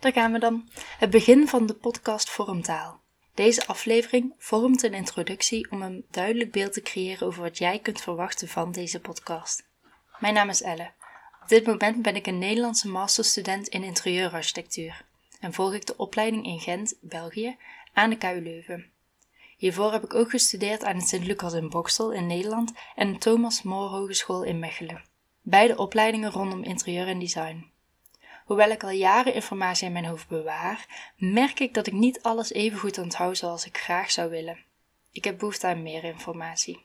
gaan we dan. Het begin van de podcast Vormtaal. Deze aflevering vormt een introductie om een duidelijk beeld te creëren over wat jij kunt verwachten van deze podcast. Mijn naam is Elle. Op dit moment ben ik een Nederlandse masterstudent in interieurarchitectuur en volg ik de opleiding in Gent, België, aan de KU Leuven. Hiervoor heb ik ook gestudeerd aan het Sint-Lucas in Bokstel in Nederland en de Thomas More Hogeschool in Mechelen. Beide opleidingen rondom interieur en design. Hoewel ik al jaren informatie in mijn hoofd bewaar, merk ik dat ik niet alles even goed onthoud zoals ik graag zou willen. Ik heb behoefte aan meer informatie.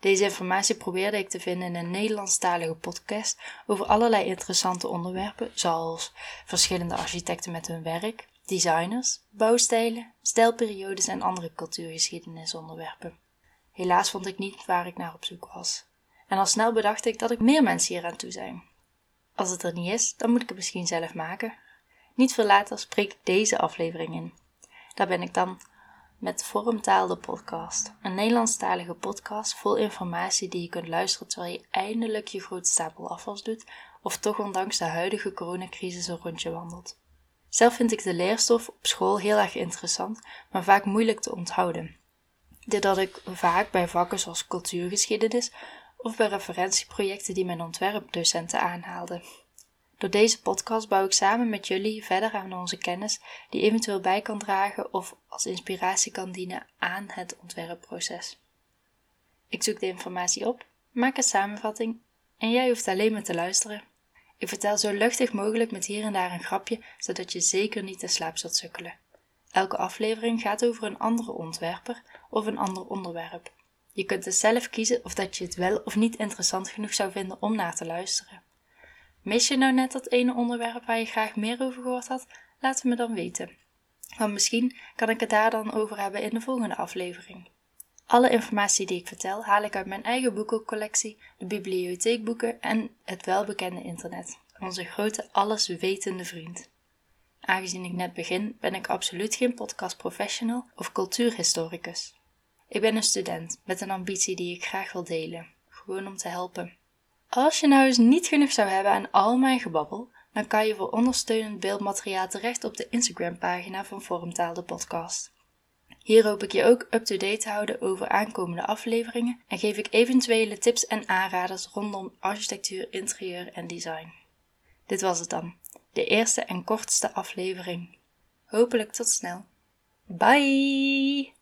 Deze informatie probeerde ik te vinden in een Nederlandstalige podcast over allerlei interessante onderwerpen, zoals verschillende architecten met hun werk, designers, bouwstijlen, stijlperiodes en andere cultuurgeschiedenisonderwerpen. Helaas vond ik niet waar ik naar op zoek was. En al snel bedacht ik dat ik meer mensen hier aan toe zijn. Als het er niet is, dan moet ik het misschien zelf maken. Niet veel later spreek ik deze aflevering in. Daar ben ik dan met Vormtaal de podcast. Een Nederlandstalige podcast vol informatie die je kunt luisteren terwijl je eindelijk je grote stapel afwas doet of toch ondanks de huidige coronacrisis een rondje wandelt. Zelf vind ik de leerstof op school heel erg interessant, maar vaak moeilijk te onthouden. Dit had ik vaak bij vakken zoals cultuurgeschiedenis of bij referentieprojecten die mijn ontwerpdocenten aanhaalden. Door deze podcast bouw ik samen met jullie verder aan onze kennis die eventueel bij kan dragen of als inspiratie kan dienen aan het ontwerpproces. Ik zoek de informatie op, maak een samenvatting en jij hoeft alleen maar te luisteren. Ik vertel zo luchtig mogelijk met hier en daar een grapje, zodat je zeker niet in slaap zult sukkelen. Elke aflevering gaat over een andere ontwerper of een ander onderwerp. Je kunt dus zelf kiezen of dat je het wel of niet interessant genoeg zou vinden om naar te luisteren. Mis je nou net dat ene onderwerp waar je graag meer over gehoord had? Laat het me dan weten. Want misschien kan ik het daar dan over hebben in de volgende aflevering. Alle informatie die ik vertel haal ik uit mijn eigen boekencollectie, de bibliotheekboeken en het welbekende internet, onze grote alleswetende vriend. Aangezien ik net begin, ben ik absoluut geen podcastprofessional of cultuurhistoricus. Ik ben een student met een ambitie die ik graag wil delen, gewoon om te helpen. Als je nou eens niet genoeg zou hebben aan al mijn gebabbel, dan kan je voor ondersteunend beeldmateriaal terecht op de Instagram-pagina van Vormtaal de podcast. Hier hoop ik je ook up-to-date te houden over aankomende afleveringen en geef ik eventuele tips en aanraders rondom architectuur, interieur en design. Dit was het dan, de eerste en kortste aflevering. Hopelijk tot snel. Bye!